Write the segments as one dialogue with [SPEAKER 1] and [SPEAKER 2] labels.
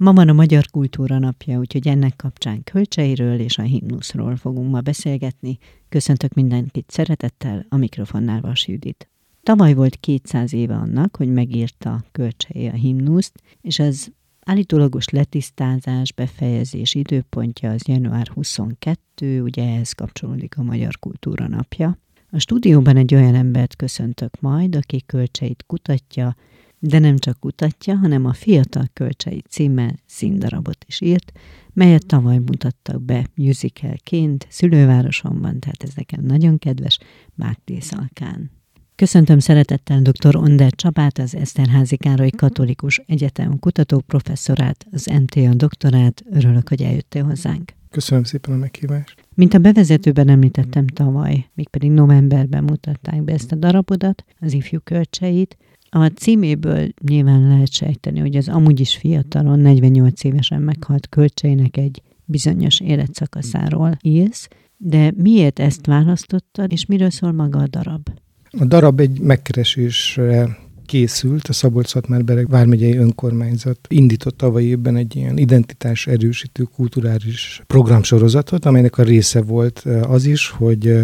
[SPEAKER 1] Ma van a Magyar Kultúra napja, úgyhogy ennek kapcsán kölcseiről és a himnuszról fogunk ma beszélgetni. Köszöntök mindenkit szeretettel, a mikrofonnál Vas Judit. Tavaly volt 200 éve annak, hogy megírta Kölcsei a himnuszt, és az állítólagos letisztázás, befejezés időpontja az január 22, ugye ehhez kapcsolódik a Magyar Kultúra napja. A stúdióban egy olyan embert köszöntök majd, aki kölcseit kutatja, de nem csak kutatja, hanem a Fiatal Kölcsei címmel színdarabot is írt, melyet tavaly mutattak be musicalként szülővárosomban, tehát ez nekem nagyon kedves, Mágtészalkán. Köszöntöm szeretettel dr. Onder Csapát, az Eszterházi Károly Katolikus Egyetem kutatóprofesszorát, az MTA doktorát. Örülök, hogy eljöttél hozzánk.
[SPEAKER 2] Köszönöm szépen a meghívást.
[SPEAKER 1] Mint a bevezetőben említettem tavaly, mégpedig novemberben mutatták be ezt a darabodat, az ifjú kölcseit, a címéből nyilván lehet sejteni, hogy az amúgy is fiatalon, 48 évesen meghalt kölcseinek egy bizonyos életszakaszáról írsz, de miért ezt választottad, és miről szól maga a darab?
[SPEAKER 2] A darab egy megkeresésre készült, a szabolcs szatmár vármegyei önkormányzat indított tavaly évben egy ilyen identitás erősítő kulturális programsorozatot, amelynek a része volt az is, hogy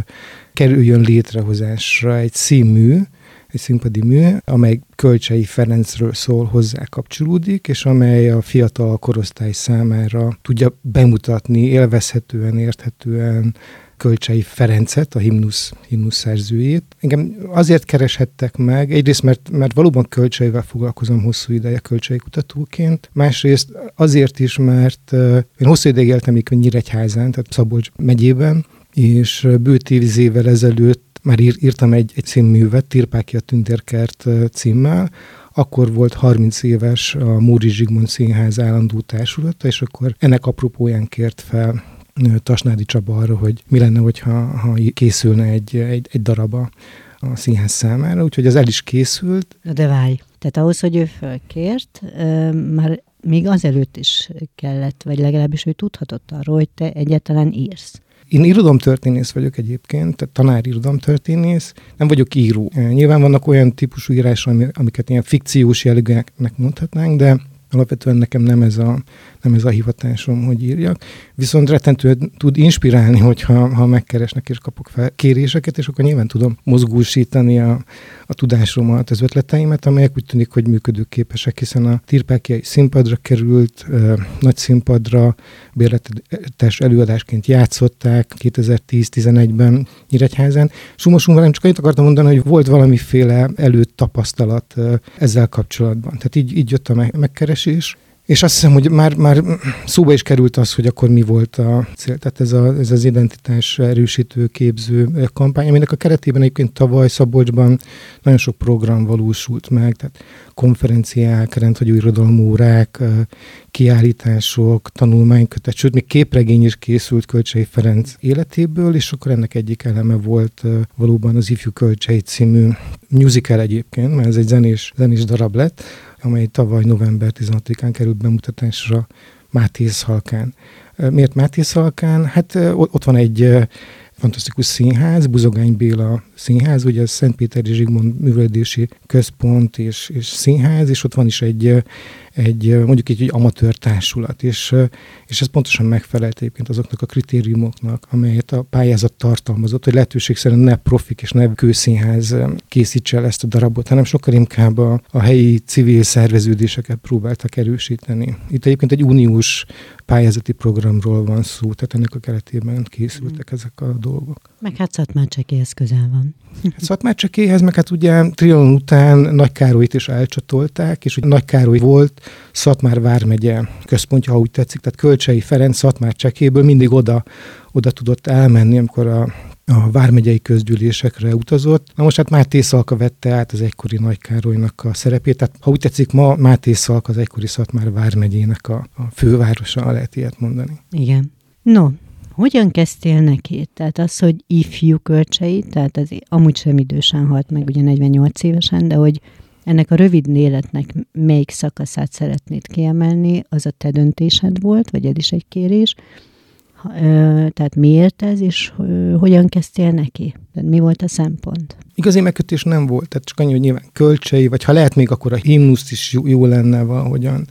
[SPEAKER 2] kerüljön létrehozásra egy színmű, egy színpadi mű, amely Kölcsei Ferencről szól, hozzá kapcsolódik, és amely a fiatal korosztály számára tudja bemutatni élvezhetően, érthetően Kölcsei Ferencet, a himnusz, himnusz szerzőjét. Engem azért kereshettek meg, egyrészt mert, mert valóban kölcseivel foglalkozom hosszú ideje kölcsei kutatóként, másrészt azért is, mert én hosszú ideig éltem még Nyíregyházán, tehát Szabolcs megyében, és bő tíz évvel ezelőtt már ír, írtam egy, egy címművet, Tirpáki a Tündérkert címmel, akkor volt 30 éves a Móri Zsigmond Színház állandó társulata, és akkor ennek apropóján kért fel Tasnádi Csaba arra, hogy mi lenne, hogyha ha készülne egy, egy, egy daraba a színház számára, úgyhogy az el is készült.
[SPEAKER 1] De várj, tehát ahhoz, hogy ő fölkért, már még azelőtt is kellett, vagy legalábbis ő tudhatott arról, hogy te egyáltalán írsz.
[SPEAKER 2] Én irodalomtörténész vagyok egyébként, tehát tanár irodalomtörténész, nem vagyok író. Nyilván vannak olyan típusú írások, amiket ilyen fikciós jellegűnek mondhatnánk, de alapvetően nekem nem ez a, nem ez a hivatásom, hogy írjak. Viszont rettentően tud inspirálni, hogyha ha megkeresnek és kapok fel kéréseket, és akkor nyilván tudom mozgósítani a, a tudásomat, az ötleteimet, amelyek úgy tűnik, hogy működőképesek, hiszen a Tirpákiai színpadra került, ö, nagy színpadra, bérletes előadásként játszották 2010-11-ben Nyíregyházán. Sumosumban nem csak annyit akartam mondani, hogy volt valamiféle előtt tapasztalat ezzel kapcsolatban. Tehát így, így jött a megkeresés. És azt hiszem, hogy már, már szóba is került az, hogy akkor mi volt a cél. Tehát ez, a, ez az identitás erősítő képző kampány, aminek a keretében egyébként tavaly Szabolcsban nagyon sok program valósult meg, tehát konferenciák, rendhagyó irodalomórák, kiállítások, tanulmánykötet, sőt, még képregény is készült Kölcsei Ferenc életéből, és akkor ennek egyik eleme volt valóban az Ifjú Kölcsei című musical egyébként, mert ez egy zenés, zenés darab lett, amely tavaly november 16-án került bemutatásra Mátész Halkán. Miért Mátész Halkán? Hát ott van egy fantasztikus színház, Buzogány Béla színház, ugye a Szentpéteri Zsigmond Művelődési Központ és, és színház, és ott van is egy, egy mondjuk egy, egy amatőr társulat, és, és ez pontosan megfelelt egyébként azoknak a kritériumoknak, amelyet a pályázat tartalmazott, hogy lehetőség szerint ne profik és ne kőszínház készítse el ezt a darabot, hanem sokkal inkább a, a helyi civil szerveződéseket próbáltak erősíteni. Itt egyébként egy uniós pályázati programról van szó, tehát ennek a keretében készültek mm. ezek a dolgok.
[SPEAKER 1] Meg hát Szatmárcsekéhez közel van.
[SPEAKER 2] Hát Szatmárcsekéhez, meg hát ugye Trianon után Nagy Károlyt is elcsatolták, és hogy Nagy Károly volt Szatmár vármegye központja, ha úgy tetszik, tehát Kölcsei Ferenc Szatmárcsekéből mindig oda, oda tudott elmenni, amikor a a vármegyei közgyűlésekre utazott. Na most hát Máté Szalka vette át az egykori Nagy Károlynak a szerepét, tehát ha úgy tetszik, ma Máté Szalka az egykori Szatmár vármegyének a, a fővárosa, lehet ilyet mondani.
[SPEAKER 1] Igen. No, hogyan kezdtél neki? Tehát az, hogy ifjú kölcsei, tehát az amúgy sem idősen halt meg, ugye 48 évesen, de hogy ennek a rövid életnek melyik szakaszát szeretnéd kiemelni, az a te döntésed volt, vagy ez is egy kérés, tehát miért ez, és hogyan kezdtél neki? Tehát mi volt a szempont?
[SPEAKER 2] Igazi megkötés nem volt, tehát csak annyi, hogy nyilván kölcsei, vagy ha lehet még, akkor a himnuszt is jó, jó lenne valahogyan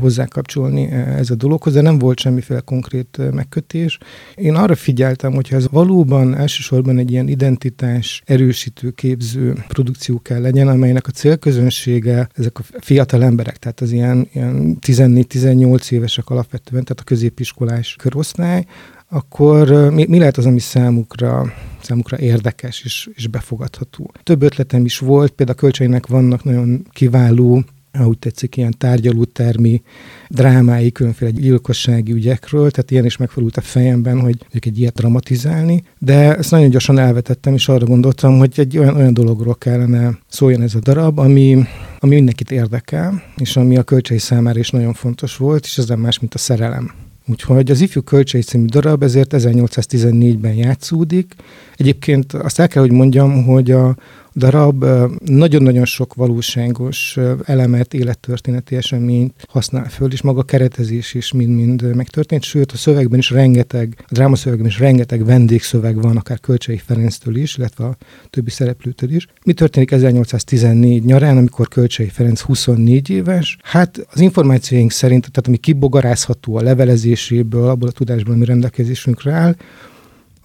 [SPEAKER 2] hozzákapcsolni ez a dologhoz, de nem volt semmiféle konkrét megkötés. Én arra figyeltem, hogy ez valóban elsősorban egy ilyen identitás erősítő, képző produkció kell legyen, amelynek a célközönsége ezek a fiatal emberek, tehát az ilyen, ilyen 14-18 évesek alapvetően, tehát a középiskolás korosztály, akkor mi, mi lehet az, ami számukra, számukra érdekes és, és befogadható. Több ötletem is volt, például a kölcseinek vannak nagyon kiváló ahogy tetszik, ilyen tárgyalótermi drámái, különféle gyilkossági ügyekről, tehát ilyen is megfordult a fejemben, hogy egy ilyet dramatizálni, de ezt nagyon gyorsan elvetettem, és arra gondoltam, hogy egy olyan, olyan dologról kellene szóljon ez a darab, ami, ami mindenkit érdekel, és ami a kölcsei számára is nagyon fontos volt, és ez nem más, mint a szerelem. Úgyhogy az Ifjú Kölcsei című darab ezért 1814-ben játszódik. Egyébként azt el kell, hogy mondjam, hogy a, darab nagyon-nagyon sok valóságos elemet, élettörténeti eseményt használ föl, és maga a keretezés is mind-mind megtörtént, sőt a szövegben is rengeteg, a drámaszövegben is rengeteg vendégszöveg van, akár Kölcsei Ferenctől is, illetve a többi szereplőtől is. Mi történik 1814 nyarán, amikor Kölcsei Ferenc 24 éves? Hát az információink szerint, tehát ami kibogarázható a levelezéséből, abból a tudásból, ami rendelkezésünkre áll,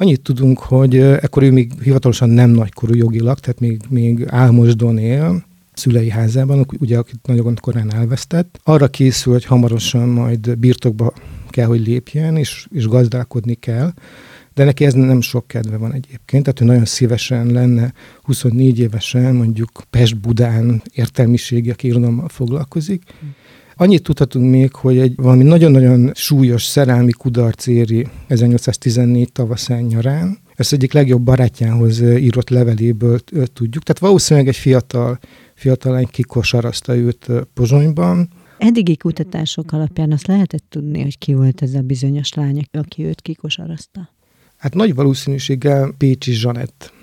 [SPEAKER 2] Annyit tudunk, hogy ekkor ő még hivatalosan nem nagykorú jogilag, tehát még, még Álmosdon él, szülei házában, ugye, akit nagyon korán elvesztett. Arra készül, hogy hamarosan majd birtokba kell, hogy lépjen, és, és gazdálkodni kell. De neki ez nem sok kedve van egyébként, tehát ő nagyon szívesen lenne 24 évesen mondjuk Pest-Budán értelmiségi, aki irodalommal foglalkozik. Mm Annyit tudhatunk még, hogy egy valami nagyon-nagyon súlyos szerelmi kudarc éri 1814 tavaszán nyarán. Ezt egyik legjobb barátjához írott leveléből tudjuk. Tehát valószínűleg egy fiatal, fiatal lány kikosarazta őt Pozsonyban,
[SPEAKER 1] Eddigi kutatások alapján azt lehetett tudni, hogy ki volt ez a bizonyos lány, aki őt kikosarazta?
[SPEAKER 2] Hát nagy valószínűséggel Pécsi Zsanett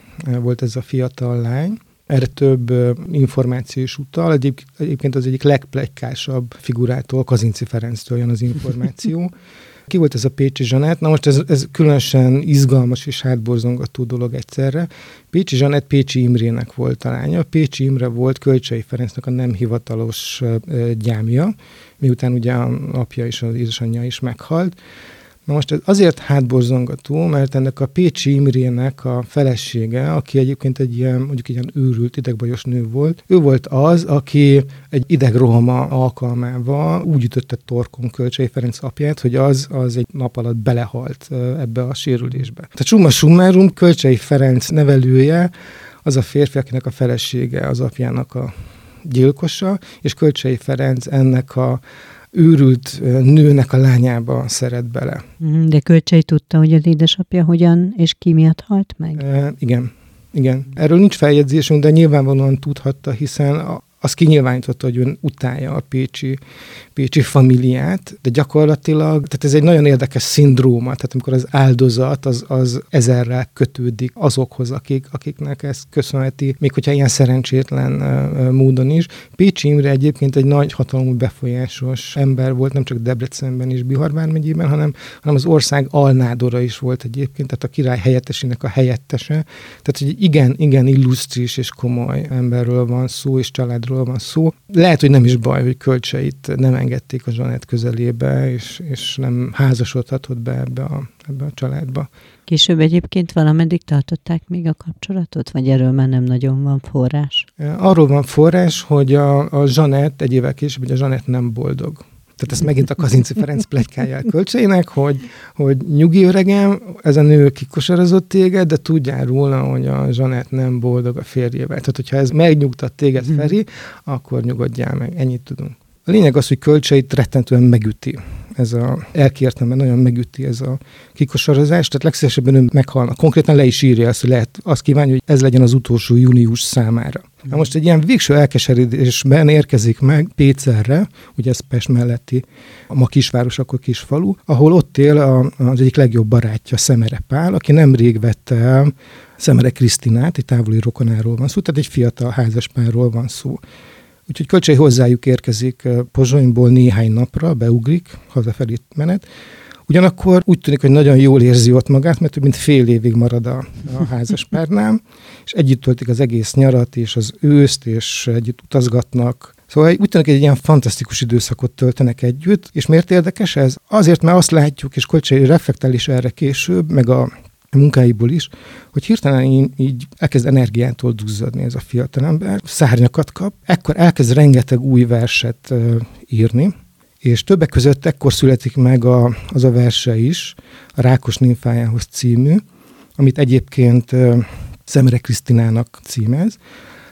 [SPEAKER 2] volt ez a fiatal lány. Erre több információ is utal. Egyéb, egyébként az egyik legpletykásabb figurától, Kazinci Ferenctől jön az információ. Ki volt ez a Pécsi Zsanett? Na most ez, ez különösen izgalmas és hátborzongató dolog egyszerre. Pécsi Zsanett Pécsi Imrének volt a lánya. Pécsi Imre volt Kölcsei Ferencnek a nem hivatalos gyámja, miután ugye a apja és az édesanyja is meghalt. Na most ez azért hátborzongató, mert ennek a Pécsi Imrének a felesége, aki egyébként egy ilyen, mondjuk egy ilyen őrült idegbajos nő volt, ő volt az, aki egy idegrohama alkalmával úgy ütötte torkon Kölcsei Ferenc apját, hogy az, az egy nap alatt belehalt ebbe a sérülésbe. Tehát summa summarum, Kölcsei Ferenc nevelője, az a férfi, akinek a felesége az apjának a gyilkosa, és Kölcsei Ferenc ennek a őrült nőnek a lányába szeret bele.
[SPEAKER 1] Mhm, de Kölcsei tudta, hogy az édesapja hogyan és ki miatt halt meg?
[SPEAKER 2] E, igen. Igen. Erről nincs feljegyzésünk, de nyilvánvalóan tudhatta, hiszen a, az kinyilvánította, hogy ön utálja a pécsi, pécsi familiát, de gyakorlatilag, tehát ez egy nagyon érdekes szindróma, tehát amikor az áldozat az, az ezerrel kötődik azokhoz, akik, akiknek ezt köszönheti, még hogyha ilyen szerencsétlen módon is. Pécsi Imre egyébként egy nagy hatalmú befolyásos ember volt, nem csak Debrecenben és Bihar megyében, hanem, hanem az ország alnádora is volt egyébként, tehát a király helyettesének a helyettese. Tehát, hogy igen, igen illusztris és komoly emberről van szó, és családról családról van szó. Lehet, hogy nem is baj, hogy kölcseit nem engedték a Zsanett közelébe, és, és nem házasodhatott be ebbe a, ebbe a családba.
[SPEAKER 1] Később egyébként valameddig tartották még a kapcsolatot, vagy erről már nem nagyon van forrás?
[SPEAKER 2] Arról van forrás, hogy a, a Zsanett egy évvel később, hogy a Zsanett nem boldog. Tehát ezt megint a Kazinci Ferenc pletykája kölcseinek, hogy, hogy nyugi öregem, ez a nő kikosarazott téged, de tudjál róla, hogy a Zsanett nem boldog a férjével. Tehát, hogyha ez megnyugtat téged, mhm. Feri, akkor nyugodjál meg. Ennyit tudunk. A lényeg az, hogy kölcseit rettentően megüti ez a, elkértem, mert nagyon megüti ez a kikosarozás, tehát legszívesebben ő meghalna. Konkrétan le is írja ezt, hogy lehet azt kívánja, hogy ez legyen az utolsó június számára. Na most egy ilyen végső elkeseredésben érkezik meg Pécerre, ugye ez Pest melletti, ma kisváros, akkor kisfalu, ahol ott él a, az egyik legjobb barátja, Szemere Pál, aki nemrég vette Szemere Krisztinát, egy távoli rokonáról van szó, tehát egy fiatal házaspárról van szó. Úgyhogy Kölcsei hozzájuk érkezik Pozsonyból néhány napra, beugrik, hazafelé menet. Ugyanakkor úgy tűnik, hogy nagyon jól érzi ott magát, mert több mint fél évig marad a, a házaspárnál, és együtt töltik az egész nyarat, és az őszt, és együtt utazgatnak, Szóval úgy tűnik, hogy egy ilyen fantasztikus időszakot töltenek együtt, és miért érdekes ez? Azért, mert azt látjuk, és Kolcsai reflektál is erre később, meg a munkáiból is, hogy hirtelen így, így elkezd energiától duzzadni ez a fiatalember, szárnyakat kap, ekkor elkezd rengeteg új verset írni, és többek között ekkor születik meg a, az a verse is, a Rákos Nymfájához című, amit egyébként Szemre Krisztinának címez,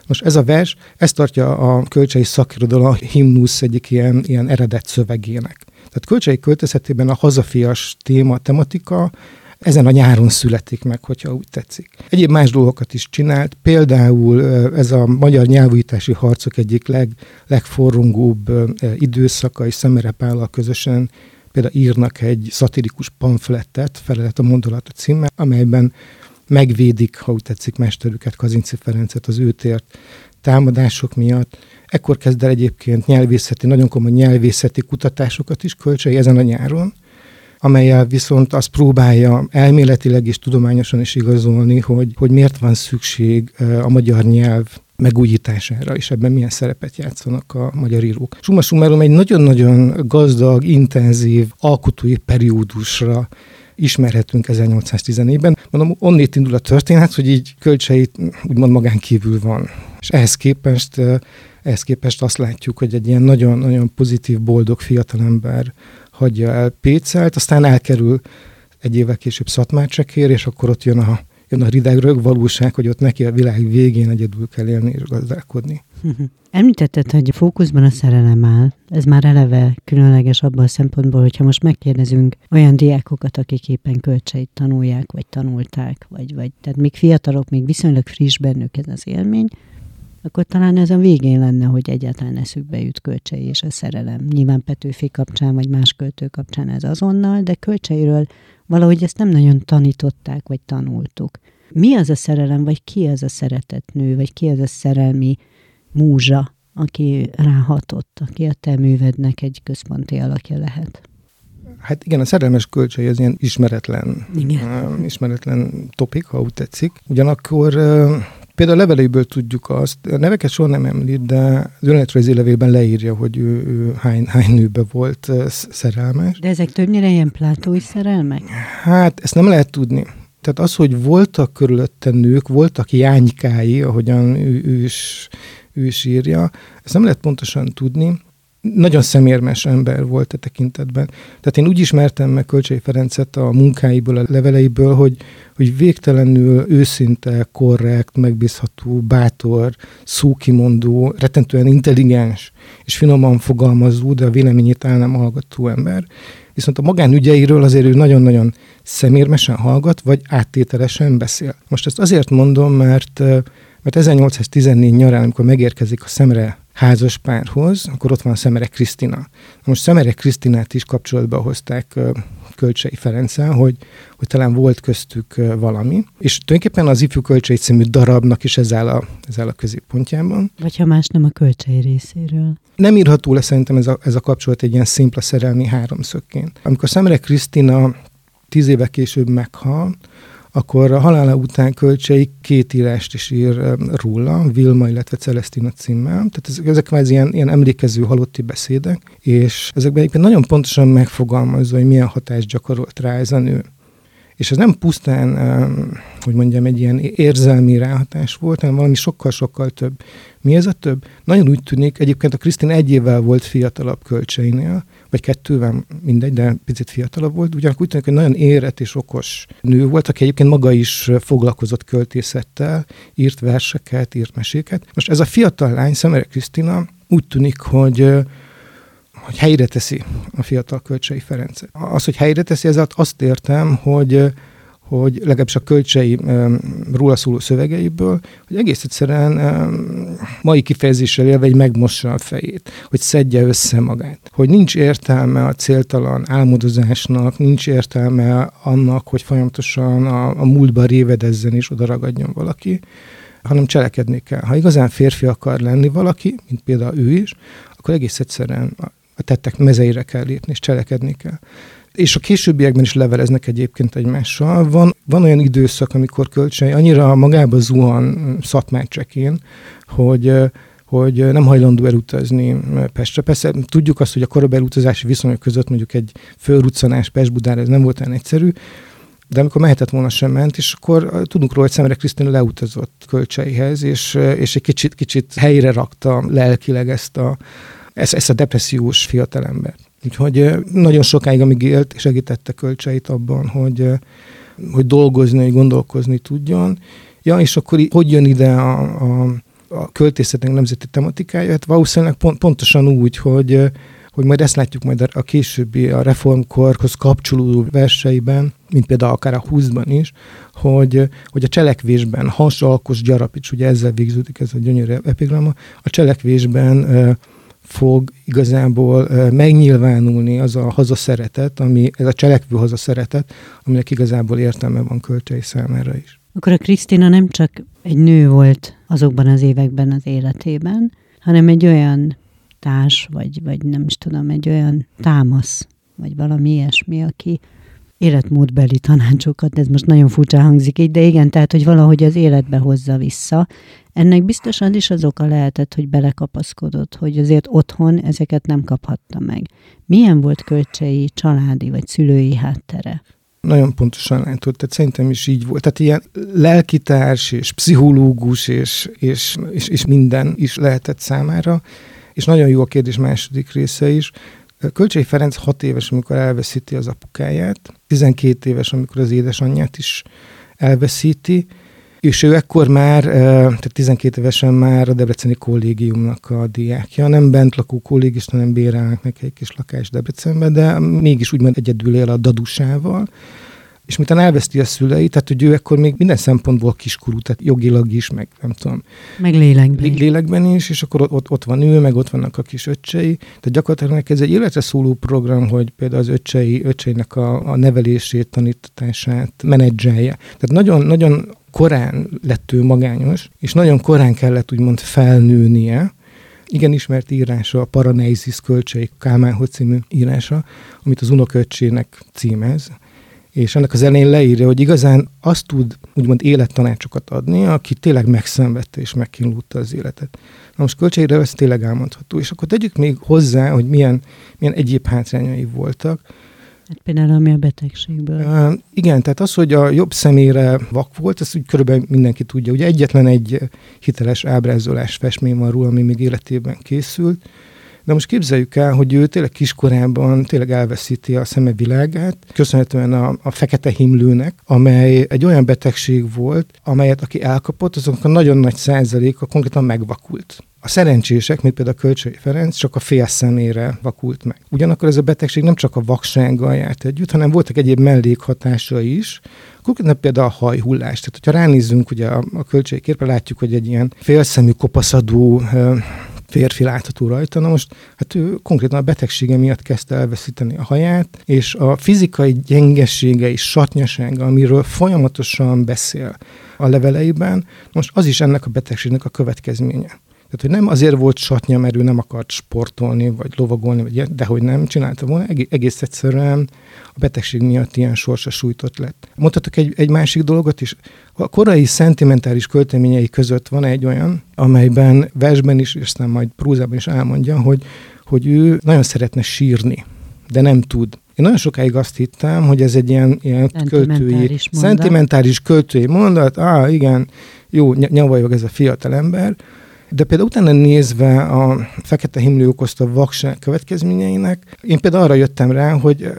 [SPEAKER 2] most ez a vers, ezt tartja a kölcsei szakirodalom himnusz egyik ilyen, ilyen eredet szövegének. Tehát kölcsei költözhetében a hazafias téma, tematika ezen a nyáron születik meg, hogyha úgy tetszik. Egyéb más dolgokat is csinált, például ez a magyar nyelvújítási harcok egyik leg, legforrongóbb időszaka, és Szemere Pállal közösen például írnak egy szatirikus pamflettet, felelet a mondalat a címmel, amelyben megvédik, ha úgy tetszik, mesterüket, Kazinci Ferencet az őtért támadások miatt. Ekkor kezd el egyébként nyelvészeti, nagyon komoly nyelvészeti kutatásokat is kölcsei ezen a nyáron, amelyel viszont azt próbálja elméletileg és tudományosan is igazolni, hogy, hogy miért van szükség a magyar nyelv megújítására, és ebben milyen szerepet játszanak a magyar írók. Summa summarum egy nagyon-nagyon gazdag, intenzív, alkotói periódusra ismerhetünk 1814-ben. Mondom, onnét indul a történet, hogy így kölcseit úgymond magán kívül van. És ehhez képest, ehhez képest azt látjuk, hogy egy ilyen nagyon-nagyon pozitív, boldog fiatalember hagyja el Pécelt, aztán elkerül egy évvel később Szatmárcsekér, és akkor ott jön a, jön a ridegrög valóság, hogy ott neki a világ végén egyedül kell élni és gazdálkodni.
[SPEAKER 1] Említetted, hogy fókuszban a szerelem áll. Ez már eleve különleges abban a szempontból, hogyha most megkérdezünk olyan diákokat, akik éppen kölcseit tanulják, vagy tanulták, vagy, vagy tehát még fiatalok, még viszonylag friss bennük ez az élmény, akkor talán ez a végén lenne, hogy egyáltalán eszükbe jut kölcsei és a szerelem. Nyilván Petőfi kapcsán, vagy más költő kapcsán ez azonnal, de kölcseiről valahogy ezt nem nagyon tanították, vagy tanultuk. Mi az a szerelem, vagy ki az a szeretett nő, vagy ki az a szerelmi múzsa, aki ráhatott, aki a te művednek egy központi alakja lehet.
[SPEAKER 2] Hát igen, a szerelmes kölcsei az ilyen ismeretlen, igen. Ismeretlen topik, ha úgy tetszik. Ugyanakkor például a leveléből tudjuk azt, a neveket soha nem említ, de az önéletrajzi levélben leírja, hogy ő, ő hány, hány nőbe volt szerelmes.
[SPEAKER 1] De ezek többnyire ilyen plátói szerelmek?
[SPEAKER 2] Hát ezt nem lehet tudni. Tehát az, hogy voltak körülötte nők, voltak jánykái, ahogyan ő, ő is ő is írja. Ezt nem lehet pontosan tudni. Nagyon szemérmes ember volt a tekintetben. Tehát én úgy ismertem meg Kölcsei Ferencet a munkáiból, a leveleiből, hogy, hogy végtelenül őszinte, korrekt, megbízható, bátor, szókimondó, rettentően intelligens és finoman fogalmazó, de a véleményét el nem hallgató ember. Viszont a magánügyeiről azért ő nagyon-nagyon szemérmesen hallgat, vagy áttételesen beszél. Most ezt azért mondom, mert mert 1814 nyarán, amikor megérkezik a Szemre házas párhoz, akkor ott van Szemere Krisztina. Most Szemere Krisztinát is kapcsolatba hozták Kölcsei Ferenccel, hogy, hogy talán volt köztük valami. És tulajdonképpen az Ifjú Kölcsei című darabnak is ez áll a, ez áll a középpontjában.
[SPEAKER 1] Vagy ha más nem a Kölcsei részéről.
[SPEAKER 2] Nem írható le szerintem ez a, ez a kapcsolat egy ilyen szimpla szerelmi háromszögként. Amikor Szemere Krisztina tíz éve később meghal, akkor a halála után kölcsei két írást is ír róla, Vilma, illetve Celestina címmel. Tehát ezek, ezek kvázi ilyen, ilyen emlékező halotti beszédek, és ezekben egyébként nagyon pontosan megfogalmazza, hogy milyen hatást gyakorolt rá ez a nő. És ez nem pusztán, hogy mondjam, egy ilyen érzelmi ráhatás volt, hanem valami sokkal-sokkal több. Mi ez a több? Nagyon úgy tűnik, egyébként a Krisztin egy évvel volt fiatalabb kölcseinél, vagy kettővel, mindegy, de picit fiatalabb volt. Ugyanakkor úgy tűnik, hogy nagyon érett és okos nő volt, aki egyébként maga is foglalkozott költészettel, írt verseket, írt meséket. Most ez a fiatal lány, Szemere Krisztina, úgy tűnik, hogy hogy helyre teszi a fiatal Kölcsei Ferenc. Az, hogy helyre teszi, ezzel azt értem, hogy hogy legalábbis a kölcsei róla szóló szövegeiből, hogy egész egyszerűen mai kifejezéssel élve egy megmossa a fejét, hogy szedje össze magát. Hogy nincs értelme a céltalan álmodozásnak, nincs értelme annak, hogy folyamatosan a, a múltba révedezzen és oda ragadjon valaki, hanem cselekedni kell. Ha igazán férfi akar lenni valaki, mint például ő is, akkor egész egyszerűen a tettek mezeire kell lépni, és cselekedni kell. és a későbbiekben is leveleznek egyébként egymással. Van, van olyan időszak, amikor Kölcsei annyira magába zuhan Szatmárcsekén, hogy hogy nem hajlandó elutazni Pestre. Persze tudjuk azt, hogy a korabeli utazási viszonyok között mondjuk egy fölruccanás Pest-Budára ez nem volt olyan egyszerű, de amikor mehetett volna sem ment, és akkor tudunk róla, hogy Szemere Krisztina leutazott kölcseihez, és, és egy kicsit, kicsit helyre rakta lelkileg ezt a, ezt, ezt a depressziós fiatalembert. Úgyhogy nagyon sokáig, amíg élt, segítette kölcseit abban, hogy, hogy dolgozni, hogy gondolkozni tudjon. Ja, és akkor hogy jön ide a, a, a költészetnek nemzeti tematikája? Hát valószínűleg pont, pontosan úgy, hogy, hogy majd ezt látjuk majd a későbbi, a reformkorhoz kapcsolódó verseiben, mint például akár a 20-ban is, hogy, hogy a cselekvésben, hasalkos gyarapics, ugye ezzel végződik ez a gyönyörű epigrama, a cselekvésben fog igazából megnyilvánulni az a hazaszeretet, ami, ez a cselekvő hazaszeretet, aminek igazából értelme van kölcsei számára is.
[SPEAKER 1] Akkor a Krisztina nem csak egy nő volt azokban az években az életében, hanem egy olyan társ, vagy, vagy nem is tudom, egy olyan támasz, vagy valami ilyesmi, aki életmódbeli tanácsokat, ez most nagyon furcsa hangzik így, de igen, tehát, hogy valahogy az életbe hozza vissza. Ennek biztosan is az oka lehetett, hogy belekapaszkodott, hogy azért otthon ezeket nem kaphatta meg. Milyen volt kölcsei, családi vagy szülői háttere?
[SPEAKER 2] Nagyon pontosan látod, tehát szerintem is így volt. Tehát ilyen lelkitárs és pszichológus és, és, és, és minden is lehetett számára. És nagyon jó a kérdés második része is. Kölcsei Ferenc hat éves, amikor elveszíti az apukáját, 12 éves, amikor az édesanyját is elveszíti, és ő ekkor már, tehát 12 évesen már a Debreceni kollégiumnak a diákja, nem bent lakó kollégista, nem bérelnek neki egy kis lakás Debrecenben, de mégis úgymond egyedül él a dadusával, és miután elveszti a szüleit, tehát hogy ő akkor még minden szempontból kiskorú, tehát jogilag is, meg nem tudom.
[SPEAKER 1] Meg lélekben.
[SPEAKER 2] Lélekben is, és akkor ott, ott van ő, meg ott vannak a kis öccsei. Tehát gyakorlatilag ez egy életre szóló program, hogy például az öccsei, öcseinek a, a nevelését, tanítását menedzselje. Tehát nagyon, nagyon korán lett ő magányos, és nagyon korán kellett úgymond felnőnie, igen ismert írása, a Paraneizis kölcsei Kálmán című írása, amit az unoköccsének címez, és ennek az elején leírja, hogy igazán azt tud úgymond élettanácsokat adni, aki tényleg megszenvedte és megkínlódta az életet. Na most költségre ez tényleg elmondható. És akkor tegyük még hozzá, hogy milyen, milyen egyéb hátrányai voltak.
[SPEAKER 1] Hát például ami a betegségből.
[SPEAKER 2] Uh, igen, tehát az, hogy a jobb szemére vak volt, ezt úgy körülbelül mindenki tudja. Ugye egyetlen egy hiteles ábrázolás festmény van róla, ami még életében készült, de most képzeljük el, hogy ő tényleg kiskorában tényleg elveszíti a szeme világát, köszönhetően a, a fekete himlőnek, amely egy olyan betegség volt, amelyet aki elkapott, azok a nagyon nagy százaléka konkrétan megvakult. A szerencsések, mint például a Kölcsei Ferenc, csak a fél szemére vakult meg. Ugyanakkor ez a betegség nem csak a vaksággal járt együtt, hanem voltak egyéb mellékhatása is, konkrétan például a hajhullás. Tehát, hogyha ránézzünk ugye a, a költségkérpe, látjuk, hogy egy ilyen félszemű kopaszadó férfi látható rajta. Na most, hát ő konkrétan a betegsége miatt kezdte elveszíteni a haját, és a fizikai gyengessége és satnyasága, amiről folyamatosan beszél a leveleiben, most az is ennek a betegségnek a következménye. Tehát, hogy nem azért volt satnya, mert ő nem akart sportolni, vagy lovagolni, vagy de hogy nem csinálta volna, egész egyszerűen a betegség miatt ilyen sorsa sújtott lett. Mondhatok egy, egy másik dolgot is. A korai szentimentális költeményei között van egy olyan, amelyben versben is, és aztán majd prózában is elmondja, hogy, hogy ő nagyon szeretne sírni, de nem tud. Én nagyon sokáig azt hittem, hogy ez egy ilyen, ilyen költői, mondat. szentimentális költői mondat, ah igen, jó, nyavajog ez a fiatal ember, de például utána nézve a fekete himlő okozta vakság következményeinek, én például arra jöttem rá, hogy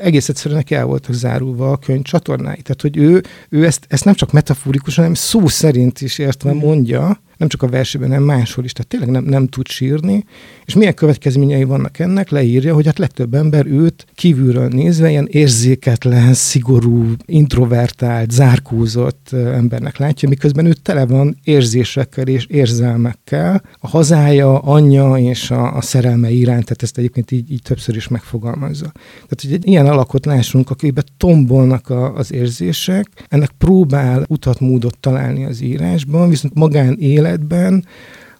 [SPEAKER 2] egész egyszerűen neki el voltak zárulva a könyv csatornái. Tehát, hogy ő, ő ezt, ezt nem csak metaforikusan, hanem szó szerint is értve mondja, nem csak a versében, hanem máshol is, tehát tényleg nem, nem tud sírni, és milyen következményei vannak ennek, leírja, hogy hát legtöbb ember őt kívülről nézve ilyen érzéketlen, szigorú, introvertált, zárkózott embernek látja, miközben ő tele van érzésekkel és érzelmekkel, a hazája, anyja és a, a szerelme iránt, tehát ezt egyébként így, így többször is megfogalmazza. Tehát, hogy egy ilyen alakot lássunk, akiben tombolnak a, az érzések, ennek próbál utat, módot találni az írásban, viszont magán élet életben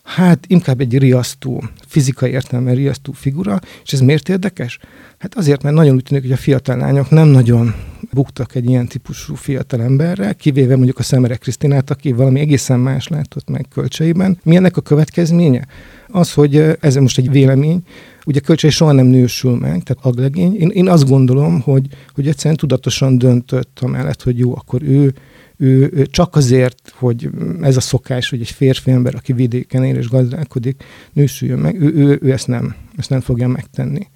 [SPEAKER 2] hát inkább egy riasztó, fizikai értelemben riasztó figura, és ez miért érdekes? Hát azért, mert nagyon úgy tűnik, hogy a fiatal lányok nem nagyon buktak egy ilyen típusú fiatal emberrel, kivéve mondjuk a Szemere Krisztinát, aki valami egészen más látott meg kölcseiben. Mi ennek a következménye? Az, hogy ez most egy vélemény, ugye kölcsei soha nem nősül meg, tehát aglegény. Én, én azt gondolom, hogy, hogy egyszerűen tudatosan döntött amellett, hogy jó, akkor ő ő, csak azért, hogy ez a szokás, hogy egy férfi ember, aki vidéken él és gazdálkodik, nősüljön meg, ő, ő, ő ezt, nem, ezt nem fogja megtenni.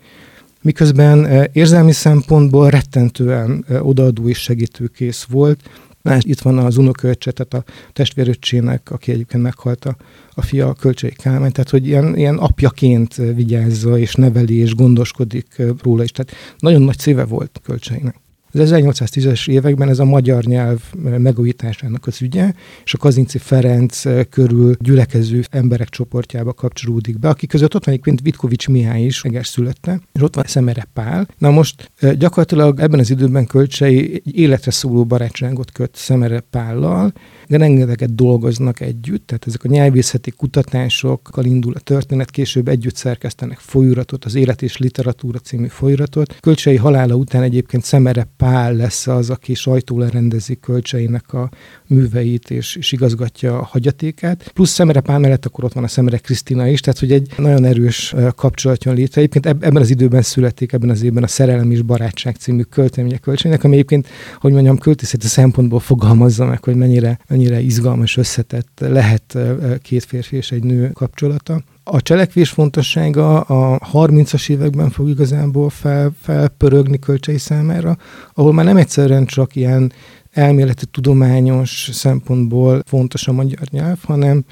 [SPEAKER 2] Miközben érzelmi szempontból rettentően odaadó és segítőkész volt, itt van az unoköccse, tehát a testvéröccsének, aki egyébként meghalt a, a fia a Kölcsei Kálmán, tehát hogy ilyen, ilyen apjaként vigyázza és neveli és gondoskodik róla is. Tehát nagyon nagy szíve volt Kölcseinek. Az 1810-es években ez a magyar nyelv megújításának az ügye, és a Kazinci Ferenc körül gyülekező emberek csoportjába kapcsolódik be, akik között ott van egyébként Vitkovics Mihály is, meges születte, és ott van Szemere Pál. Na most gyakorlatilag ebben az időben Kölcsei egy életre szóló barátságot köt Szemere Pállal, de rengeteget dolgoznak együtt, tehát ezek a nyelvészeti kutatásokkal indul a történet, később együtt szerkesztenek folyóiratot, az Élet és Literatúra című folyóiratot. Kölcsei halála után egyébként Szemere Pál lesz az, aki sajtóra rendezi Kölcseinek a műveit, és, és igazgatja a hagyatékát. Plusz Szemere Pál mellett akkor ott van a Szemere Krisztina is, tehát hogy egy nagyon erős kapcsolat jön létre. Egyébként ebben az időben születik, ebben az évben a Szerelem és Barátság című költeménye Kölcseinek, ami egyébként, hogy mondjam, költészeti szempontból fogalmazza meg, hogy mennyire, mennyire izgalmas, összetett lehet két férfi és egy nő kapcsolata. A cselekvés fontossága a 30-as években fog igazából fel, felpörögni kölcsei számára, ahol már nem egyszerűen csak ilyen elméleti tudományos szempontból fontos a magyar nyelv, hanem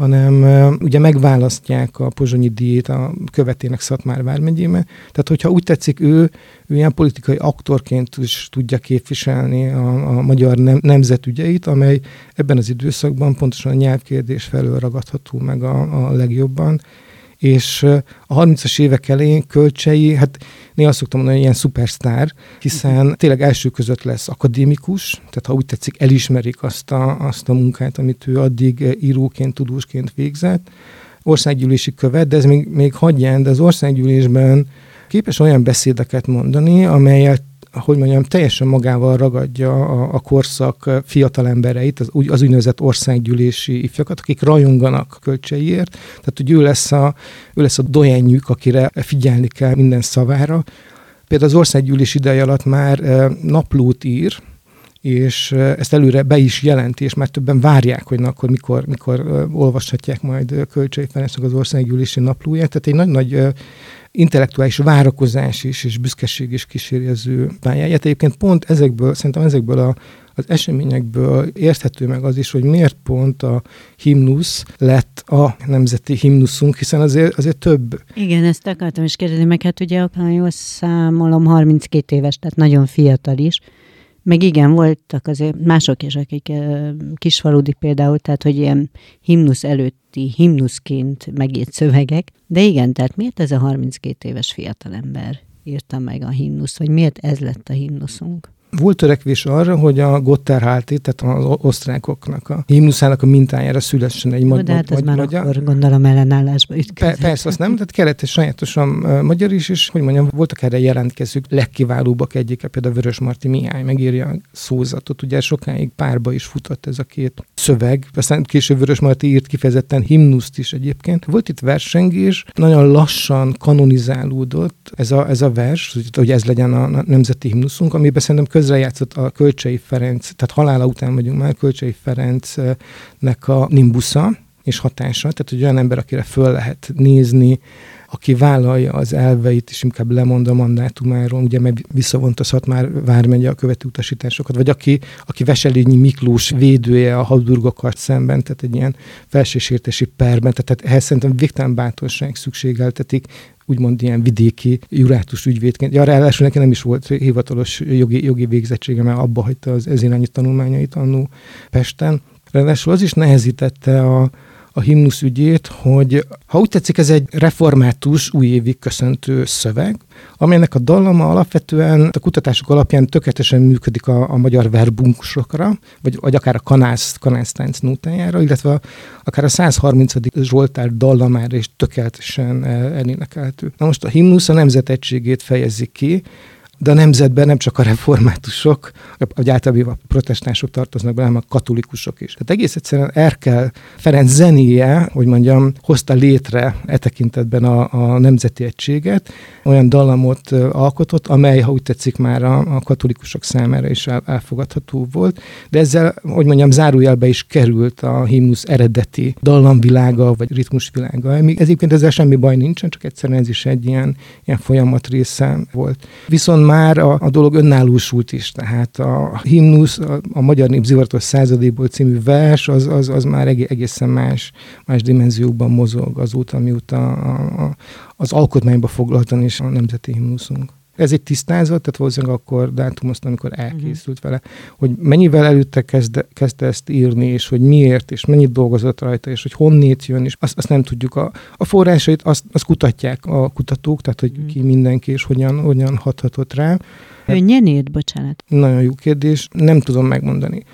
[SPEAKER 2] hanem ugye megválasztják a pozsonyi díjét a követének Szatmár vármegyébe. Tehát, hogyha úgy tetszik, ő, ő ilyen politikai aktorként is tudja képviselni a, a magyar nem, nemzetügyeit, amely ebben az időszakban pontosan a nyelvkérdés felől ragadható meg a, a legjobban és a 30-as évek elején kölcsei, hát néha szoktam mondani, hogy ilyen szupersztár, hiszen tényleg első között lesz akadémikus, tehát ha úgy tetszik, elismerik azt a, azt a munkát, amit ő addig íróként, tudósként végzett, országgyűlési követ, de ez még, még hagyján, de az országgyűlésben képes olyan beszédeket mondani, amelyet hogy mondjam, teljesen magával ragadja a, a korszak fiatal embereit, az, az úgynevezett országgyűlési ifjakat, akik rajonganak kölcseiért. Tehát, hogy ő lesz a, ő lesz a dojenjük, akire figyelni kell minden szavára. Például az országgyűlés ideje alatt már naplót ír, és ezt előre be is jelenti, és már többen várják, hogy na, akkor mikor, mikor olvashatják majd Kölcsei Ferencnek az országgyűlési naplóját. Tehát egy nagy-nagy intellektuális várakozás is, és büszkeség is kíséri az ő pályáját. Egyébként pont ezekből, szerintem ezekből a, az eseményekből érthető meg az is, hogy miért pont a himnusz lett a nemzeti himnuszunk, hiszen azért, azért több.
[SPEAKER 1] Igen, ezt akartam is kérdezni, meg hát ugye, ha jól számolom, 32 éves, tehát nagyon fiatal is, meg igen, voltak azért mások is, akik kisfaludi például, tehát hogy ilyen himnusz előtti himnuszként megírt szövegek. De igen, tehát miért ez a 32 éves fiatalember írta meg a himnusz, vagy miért ez lett a himnuszunk?
[SPEAKER 2] Volt törekvés arra, hogy a Gotterháti, tehát az osztrákoknak a himnuszának a mintájára szülessen egy magyar.
[SPEAKER 1] De hát ez már magyar. akkor gondolom ellenállásba ütközött.
[SPEAKER 2] Pe- persze, azt nem, tehát kellett egy sajátosan uh, magyar is, és hogy mondjam, voltak erre jelentkezők, legkiválóbbak egyike, például Vörös Marti Mihály megírja a szózatot, ugye sokáig párba is futott ez a két szöveg, aztán később Vörös Marti írt kifejezetten himnuszt is egyébként. Volt itt versengés, nagyon lassan kanonizálódott ez a, ez a vers, hogy ez legyen a nemzeti himnuszunk, amiben szerintem közrejátszott a Kölcsei Ferenc, tehát halála után vagyunk már, Kölcsei Ferencnek a nimbusza és hatása, tehát hogy olyan ember, akire föl lehet nézni, aki vállalja az elveit, és inkább lemond a mandátumáról, ugye meg visszavont a Szatmár vármegye a követő utasításokat, vagy aki, aki Veselényi Miklós védője a Habsburgokat szemben, tehát egy ilyen felsősértési perben, tehát ehhez szerintem végtelen bátorság szükségeltetik, úgymond ilyen vidéki jurátus ügyvédként. Ja, ráadásul neki nem is volt hivatalos jogi, jogi végzettsége, mert abba hagyta az ez irányú tanulmányait annó Pesten. Ráadásul az is nehezítette a, a himnusz ügyét, hogy ha úgy tetszik, ez egy református újévi köszöntő szöveg, amelynek a dallama alapvetően a kutatások alapján tökéletesen működik a, a magyar verbunkusokra, vagy, vagy akár a kanász, kanásztánc nótájára, illetve a, akár a 130. Zsoltár dallamára is tökéletesen elénekelhető. Na most a himnusz a nemzetegységét fejezi ki, de a nemzetben nem csak a reformátusok, vagy általában a protestánsok tartoznak be, hanem a katolikusok is. Tehát egész egyszerűen Erkel Ferenc zenéje, hogy mondjam, hozta létre e tekintetben a, a nemzeti egységet, olyan dallamot alkotott, amely, ha úgy tetszik, már a, a katolikusok számára is el, elfogadható volt, de ezzel, hogy mondjam, zárójelbe is került a himnusz eredeti dallamvilága, vagy ritmusvilága. Egyébként ezzel semmi baj nincsen, csak egyszerűen ez is egy ilyen, ilyen folyamat része volt. Viszont már a, a dolog önállósult is, tehát a himnusz, a, a Magyar Nép Zivaratos századéból című vers, az, az, az már egészen más, más dimenziókban mozog azóta, mióta a, a, az alkotmányba foglaltan is a nemzeti himnuszunk. Ez egy tisztázat, tehát valószínűleg akkor dátumozta, amikor elkészült uh-huh. vele, hogy mennyivel előtte kezdte, kezdte ezt írni, és hogy miért, és mennyit dolgozott rajta, és hogy honnét jön, és azt, azt nem tudjuk. A, a forrásait azt, azt kutatják a kutatók, tehát hogy uh-huh. ki mindenki, és hogyan, hogyan hathatott rá.
[SPEAKER 1] Könnyen írt, bocsánat.
[SPEAKER 2] Nagyon jó kérdés, nem tudom megmondani.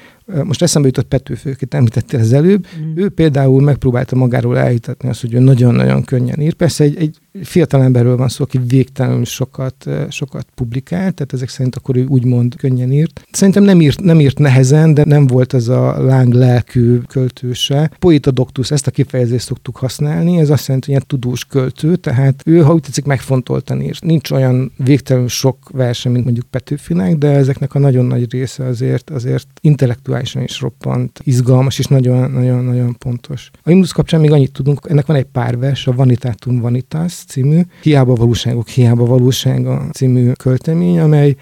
[SPEAKER 2] Most eszembe jutott Petőfő, akit említettél az előbb. Mm. Ő például megpróbálta magáról elhitetni azt, hogy ő nagyon-nagyon könnyen ír. Persze egy, egy fiatal emberről van szó, aki végtelenül sokat, sokat publikált, tehát ezek szerint akkor ő úgymond könnyen írt. Szerintem nem írt, nem írt nehezen, de nem volt ez a láng lelkű költőse. Poeta doctus, ezt a kifejezést szoktuk használni, ez azt jelenti, hogy ilyen tudós költő, tehát ő, ha úgy tetszik, megfontoltan írt. Nincs olyan végtelenül sok verse, mint mondjuk Petőfinek, de ezeknek a nagyon nagy része azért, azért intellektuálisan is roppant, izgalmas és nagyon-nagyon pontos. A Indus kapcsán még annyit tudunk, ennek van egy pár vers, a Vanitatum Vanitas, című, Hiába valóságok, hiába valósága című költemény, amely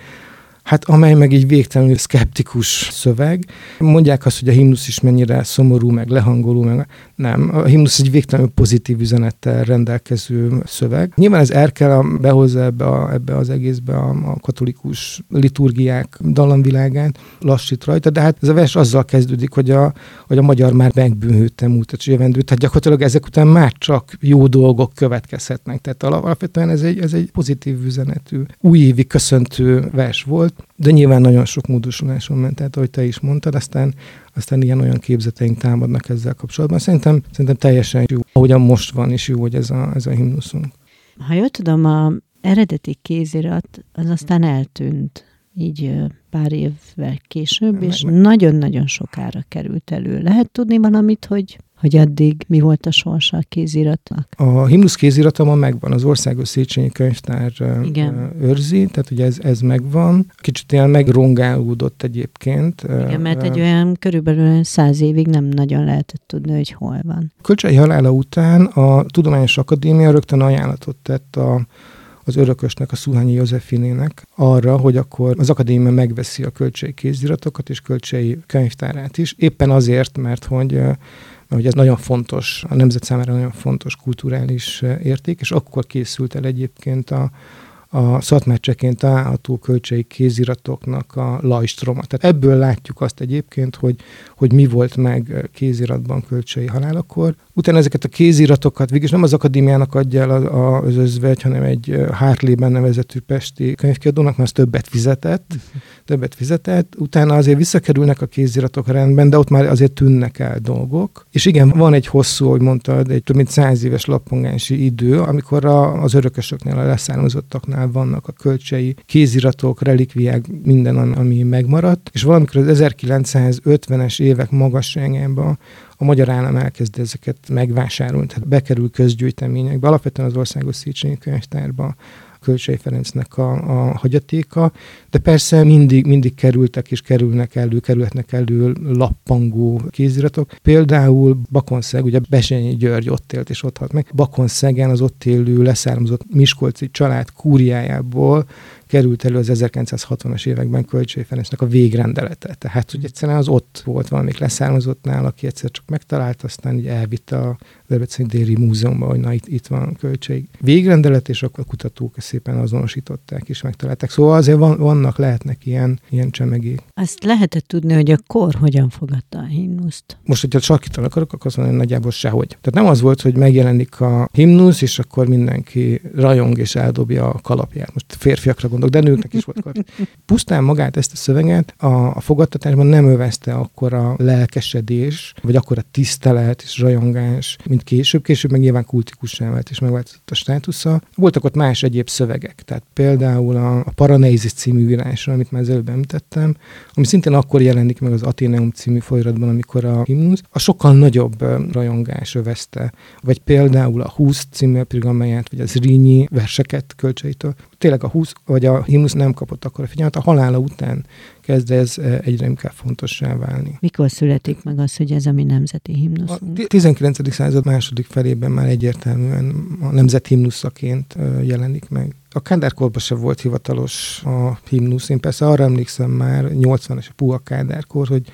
[SPEAKER 2] hát amely meg egy végtelenül szkeptikus szöveg. Mondják azt, hogy a himnusz is mennyire szomorú, meg lehangoló, meg nem. A himnusz egy végtelenül pozitív üzenettel rendelkező szöveg. Nyilván ez Erkel behozza ebbe, a, ebbe az egészbe a, a katolikus liturgiák dallamvilágát, lassít rajta, de hát ez a vers azzal kezdődik, hogy a, hogy a magyar már megbűnhődte múltat jövendő, tehát gyakorlatilag ezek után már csak jó dolgok következhetnek. Tehát alapvetően ez egy, ez egy pozitív üzenetű, újévi köszöntő vers volt, de nyilván nagyon sok módosuláson ment, tehát ahogy te is mondtad, aztán, aztán ilyen-olyan képzeteink támadnak ezzel kapcsolatban. Szerintem, szerintem teljesen jó, ahogyan most van, és jó, hogy ez a, ez a himnuszunk.
[SPEAKER 1] Ha jól tudom, a eredeti kézirat az aztán eltűnt így pár évvel később, és nagyon-nagyon sokára került elő. Lehet tudni valamit, hogy hogy addig mi volt a sorsa a kéziratnak?
[SPEAKER 2] A himnusz kézirata ma megvan, az Országos Széchenyi Könyvtár Igen. őrzi, tehát ugye ez, ez megvan. Kicsit ilyen megrongálódott egyébként.
[SPEAKER 1] Igen, mert egy olyan körülbelül száz évig nem nagyon lehetett tudni, hogy hol van.
[SPEAKER 2] Kölcsei halála után a Tudományos Akadémia rögtön ajánlatot tett a az örökösnek, a Szuhányi Józsefinének arra, hogy akkor az akadémia megveszi a kölcsei kéziratokat és kölcsei könyvtárát is, éppen azért, mert hogy hogy ez nagyon fontos, a nemzet számára nagyon fontos kulturális érték, és akkor készült el egyébként a, a szatmácseként található kölcsei kéziratoknak a lajstroma. Tehát ebből látjuk azt egyébként, hogy, hogy mi volt meg kéziratban kölcsei halálakor. Utána ezeket a kéziratokat végig nem az akadémiának adja el az özvegy, hanem egy Hartley-ben nevezetű pesti könyvkiadónak, mert az többet fizetett, többet fizetett. Utána azért visszakerülnek a kéziratok rendben, de ott már azért tűnnek el dolgok. És igen, van egy hosszú, hogy mondtad, egy több mint száz éves lappongási idő, amikor a, az örökösöknél, a leszármazottaknál már vannak a kölcsei, kéziratok, relikviák, minden, ami megmaradt, és valamikor az 1950-es évek magasságában a magyar állam elkezd ezeket megvásárolni, tehát bekerül közgyűjteményekbe, alapvetően az Országos Széchenyi Könyvtárba, Kölcsei Ferencnek a, a hagyatéka, de persze mindig, mindig kerültek és kerülnek elő, kerülhetnek elő lappangó kéziratok. Például Bakonszeg, ugye Besenyi György ott élt és ott halt meg. Bakonszegen az ott élő leszármazott Miskolci család kúriájából került elő az 1960-as években Kölcsei Ferencnek a végrendelete. Tehát, hogy egyszerűen az ott volt valamik leszármazottnál, aki egyszer csak megtalált, aztán így elvitte a Debreceni Déri Múzeumban, hogy na itt, itt van költség végrendelet, és akkor a kutatók szépen azonosították és megtalálták. Szóval azért van, vannak, lehetnek ilyen, ilyen csemegék.
[SPEAKER 1] Azt lehetett tudni, hogy a kor hogyan fogadta a himnuszt?
[SPEAKER 2] Most, hogyha sarkítanak akarok, akkor azt mondani, nagyjából sehogy. Tehát nem az volt, hogy megjelenik a himnusz, és akkor mindenki rajong és eldobja a kalapját. Most férfiakra gondolok, de nőknek is volt kalap. Pusztán magát ezt a szöveget a, a fogadtatásban nem övezte akkor a lelkesedés, vagy akkor a tisztelet és rajongás, mint később. Később meg nyilván kultikussá vált és megváltozott a státusza. Voltak ott más egyéb szövegek, tehát például a, a Paraneizis című írásra, amit már az előbb említettem, ami szintén akkor jelenik meg az Atheneum című folyamatban, amikor a himnusz, a sokkal nagyobb rajongás övezte. Vagy például a 20 című epigramáját, vagy az Rínyi verseket költseitől. Tényleg a 20, vagy a himnusz nem kapott akkor a figyelmet, a halála után kezd ez egyre inkább fontossá válni.
[SPEAKER 1] Mikor születik meg az, hogy ez a mi nemzeti himnusz?
[SPEAKER 2] A 19. század második felében már egyértelműen a nemzet himnuszaként jelenik meg. A Kádárkorban sem volt hivatalos a himnusz. Én persze arra emlékszem már, 80-as a Puha Kádárkor, hogy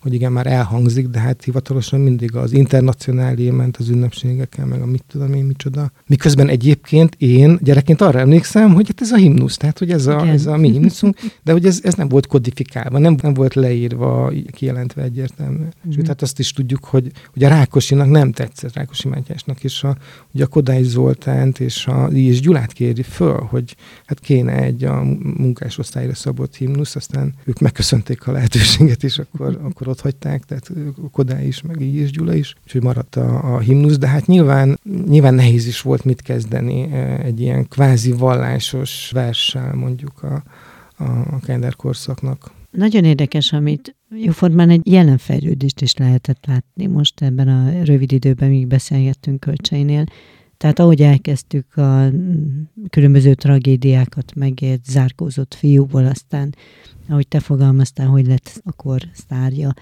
[SPEAKER 2] hogy igen, már elhangzik, de hát hivatalosan mindig az internacionálé ment az ünnepségeken, meg a mit tudom én, micsoda. Miközben egyébként én gyerekként arra emlékszem, hogy hát ez a himnusz, tehát hogy ez a, ez a mi himnuszunk, de hogy ez, ez nem volt kodifikálva, nem, nem volt leírva, kijelentve egyértelműen. Mm. Sőt, hát azt is tudjuk, hogy, hogy a Rákosinak nem tetszett, Rákosi Mátyásnak, és a, ugye a Kodály Zoltánt és a és Gyulát kéri föl, hogy hát kéne egy a munkásosztályra szabott himnusz, aztán ők megköszönték a lehetőséget, és akkor, akkor ott hagyták, tehát Kodály is, meg így is Gyula is, úgyhogy maradt a, a himnusz, de hát nyilván, nyilván nehéz is volt mit kezdeni egy ilyen kvázi vallásos verssel mondjuk a, a, a Kender korszaknak.
[SPEAKER 1] Nagyon érdekes, amit jóformán egy jelenfejlődést is lehetett látni most ebben a rövid időben, míg beszélgettünk kölcseinél. Tehát ahogy elkezdtük a különböző tragédiákat megért, zárkózott fiúból, aztán ahogy te fogalmaztál, hogy lett akkor sztárja,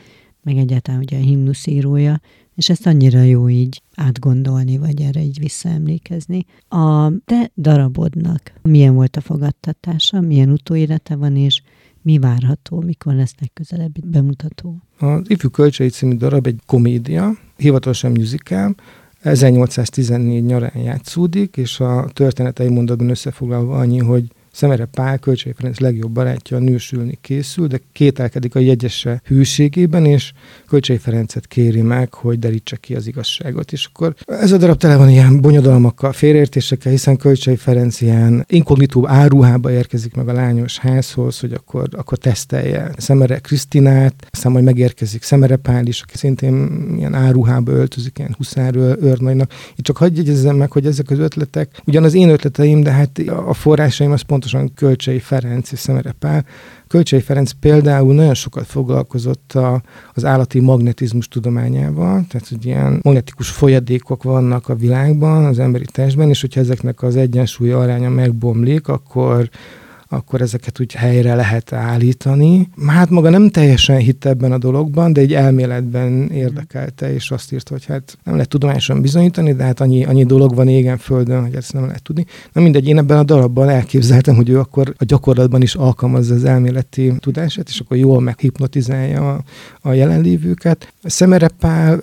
[SPEAKER 1] meg egyáltalán ugye a himnuszírója, és ezt annyira jó így átgondolni, vagy erre így visszaemlékezni. A te darabodnak milyen volt a fogadtatása, milyen utóélete van, és mi várható, mikor lesz legközelebbi bemutató?
[SPEAKER 2] Az Ifjú Kölcsei című darab egy komédia, hivatalosan musical, 1814 nyarán játszódik, és a történetei mondatban összefoglalva annyi, hogy Szemere Pál, Kölcsei Ferenc legjobb barátja nősülni készül, de kételkedik a jegyese hűségében, és Kölcsei Ferencet kéri meg, hogy derítse ki az igazságot. És akkor ez a darab tele van ilyen bonyodalmakkal, félreértésekkel, hiszen Kölcsei Ferenc ilyen inkognitó áruhába érkezik meg a lányos házhoz, hogy akkor, akkor tesztelje Szemere Krisztinát, aztán majd megérkezik Szemere Pál is, aki szintén ilyen áruhába öltözik, ilyen huszár őrnagynak. Itt csak hagyj jegyezzem meg, hogy ezek az ötletek, ugyan az én ötleteim, de hát a forrásaim az pontosan pontosan Kölcsei Ferenc és Szemere Pál. Kölcsei Ferenc például nagyon sokat foglalkozott a, az állati magnetizmus tudományával, tehát hogy ilyen magnetikus folyadékok vannak a világban, az emberi testben, és hogyha ezeknek az egyensúly aránya megbomlik, akkor akkor ezeket úgy helyre lehet állítani. Hát maga nem teljesen hitt ebben a dologban, de egy elméletben érdekelte, és azt írta, hogy hát nem lehet tudományosan bizonyítani, de hát annyi, annyi dolog van égen földön, hogy ezt nem lehet tudni. Na mindegy, én ebben a darabban elképzeltem, hogy ő akkor a gyakorlatban is alkalmazza az elméleti tudását, és akkor jól meghipnotizálja a, a jelenlévőket. Szemere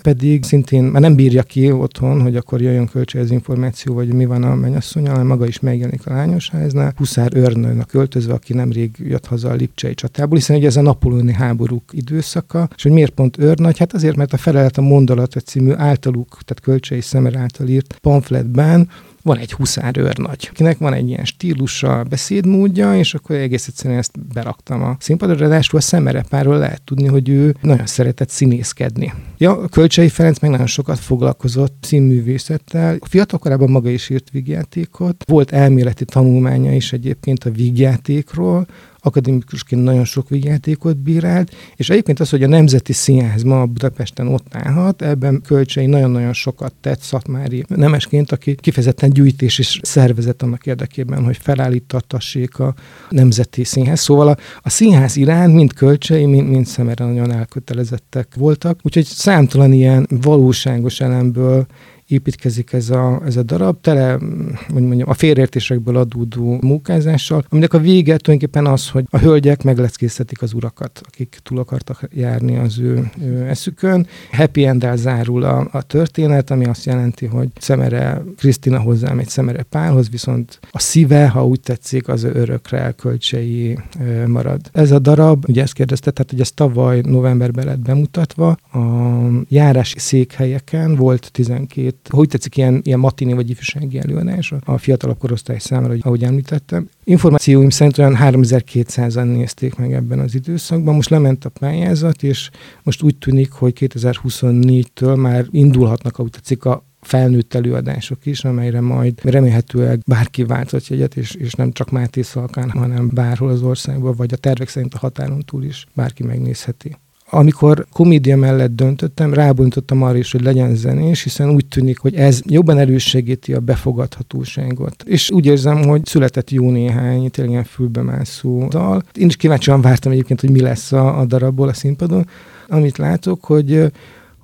[SPEAKER 2] pedig szintén már nem bírja ki otthon, hogy akkor jöjjön kölcsön az információ, vagy mi van a mennyasszony, hanem maga is megjelenik a lányos háznál. Huszár őrnőnek költözve, aki nemrég jött haza a Lipcsei csatából, hiszen ugye ez a napoleoni háborúk időszaka, és hogy miért pont őrnagy? Hát azért, mert a Felelet a Mondalat című általuk, tehát Kölcsei Szemer által írt pamfletben van egy huszár őrnagy, akinek van egy ilyen stílusa, beszédmódja, és akkor egész egyszerűen ezt beraktam a színpadra. Ráadásul a szemerepáról lehet tudni, hogy ő nagyon szeretett színészkedni. Ja, Kölcsei Ferenc meg nagyon sokat foglalkozott színművészettel. A fiatalkorában maga is írt vígjátékot. Volt elméleti tanulmánya is egyébként a vígjátékról, akadémikusként nagyon sok vígjátékot bírált, és egyébként az, hogy a Nemzeti Színház ma Budapesten ott állhat, ebben kölcsei nagyon-nagyon sokat tett Szatmári nemesként, aki kifejezetten gyűjtés is szervezett annak érdekében, hogy felállítattassék a Nemzeti Színház. Szóval a, a színház iránt mind kölcsei, mind, mind szemere nagyon elkötelezettek voltak, úgyhogy számtalan ilyen valóságos elemből építkezik ez a, ez a darab, tele, hogy mondjam, a félreértésekből adódó munkázással, aminek a vége tulajdonképpen az, hogy a hölgyek megleckésztetik az urakat, akik túl akartak járni az ő, ő eszükön. Happy end zárul a, a történet, ami azt jelenti, hogy Szemere, Krisztina hozzám egy Szemere párhoz, viszont a szíve, ha úgy tetszik, az örökre elkölcsei marad. Ez a darab, ugye ezt kérdezte, tehát hogy ez tavaly novemberben lett bemutatva, a járási székhelyeken volt 12, hogy tetszik, ilyen, ilyen matini vagy ifjúsági előadás a fiatalabb korosztály számára, ahogy említettem. Információim szerint olyan 3200-an nézték meg ebben az időszakban. Most lement a pályázat, és most úgy tűnik, hogy 2024-től már indulhatnak, ahogy tetszik, a felnőtt előadások is, amelyre majd remélhetőleg bárki váltott jegyet, és, és nem csak Máté Szalkán, hanem bárhol az országban, vagy a tervek szerint a határon túl is bárki megnézheti. Amikor komédia mellett döntöttem, rábontottam arra is, hogy legyen zenés, hiszen úgy tűnik, hogy ez jobban erősegíti a befogadhatóságot. És úgy érzem, hogy született jó néhány tényleg fülbemászó dal. Én is kíváncsian vártam egyébként, hogy mi lesz a, a darabból a színpadon. Amit látok, hogy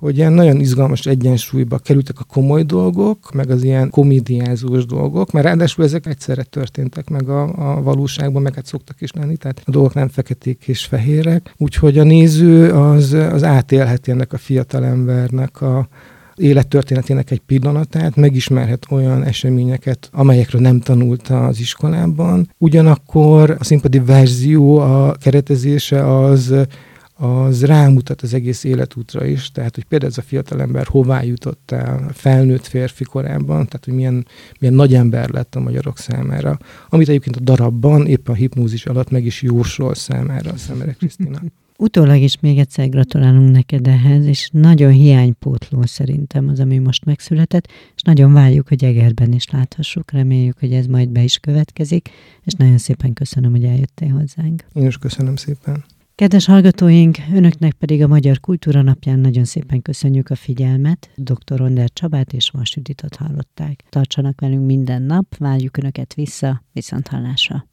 [SPEAKER 2] hogy ilyen nagyon izgalmas egyensúlyba kerültek a komoly dolgok, meg az ilyen komédiázós dolgok, mert ráadásul ezek egyszerre történtek meg a, a valóságban, meg hát szoktak is lenni, tehát a dolgok nem feketék és fehérek, úgyhogy a néző az, az átélheti ennek a fiatalembernek a, élettörténetének egy pillanatát, megismerhet olyan eseményeket, amelyekről nem tanulta az iskolában. Ugyanakkor a színpadi verzió, a keretezése az az rámutat az egész életútra is, tehát hogy például ez a fiatalember hová jutott el felnőtt férfi korában, tehát hogy milyen, milyen nagy ember lett a magyarok számára, amit egyébként a darabban éppen a hipnózis alatt meg is jósol számára a Szemere Krisztina.
[SPEAKER 1] Utólag is még egyszer gratulálunk neked ehhez, és nagyon hiánypótló szerintem az, ami most megszületett, és nagyon várjuk, hogy Egerben is láthassuk, reméljük, hogy ez majd be is következik, és nagyon szépen köszönöm, hogy eljöttél hozzánk.
[SPEAKER 2] Én is köszönöm szépen.
[SPEAKER 1] Kedves hallgatóink, önöknek pedig a Magyar Kultúra Napján nagyon szépen köszönjük a figyelmet. Dr. Onder Csabát és Vas Juditot hallották. Tartsanak velünk minden nap, várjuk Önöket vissza, viszont hallásra.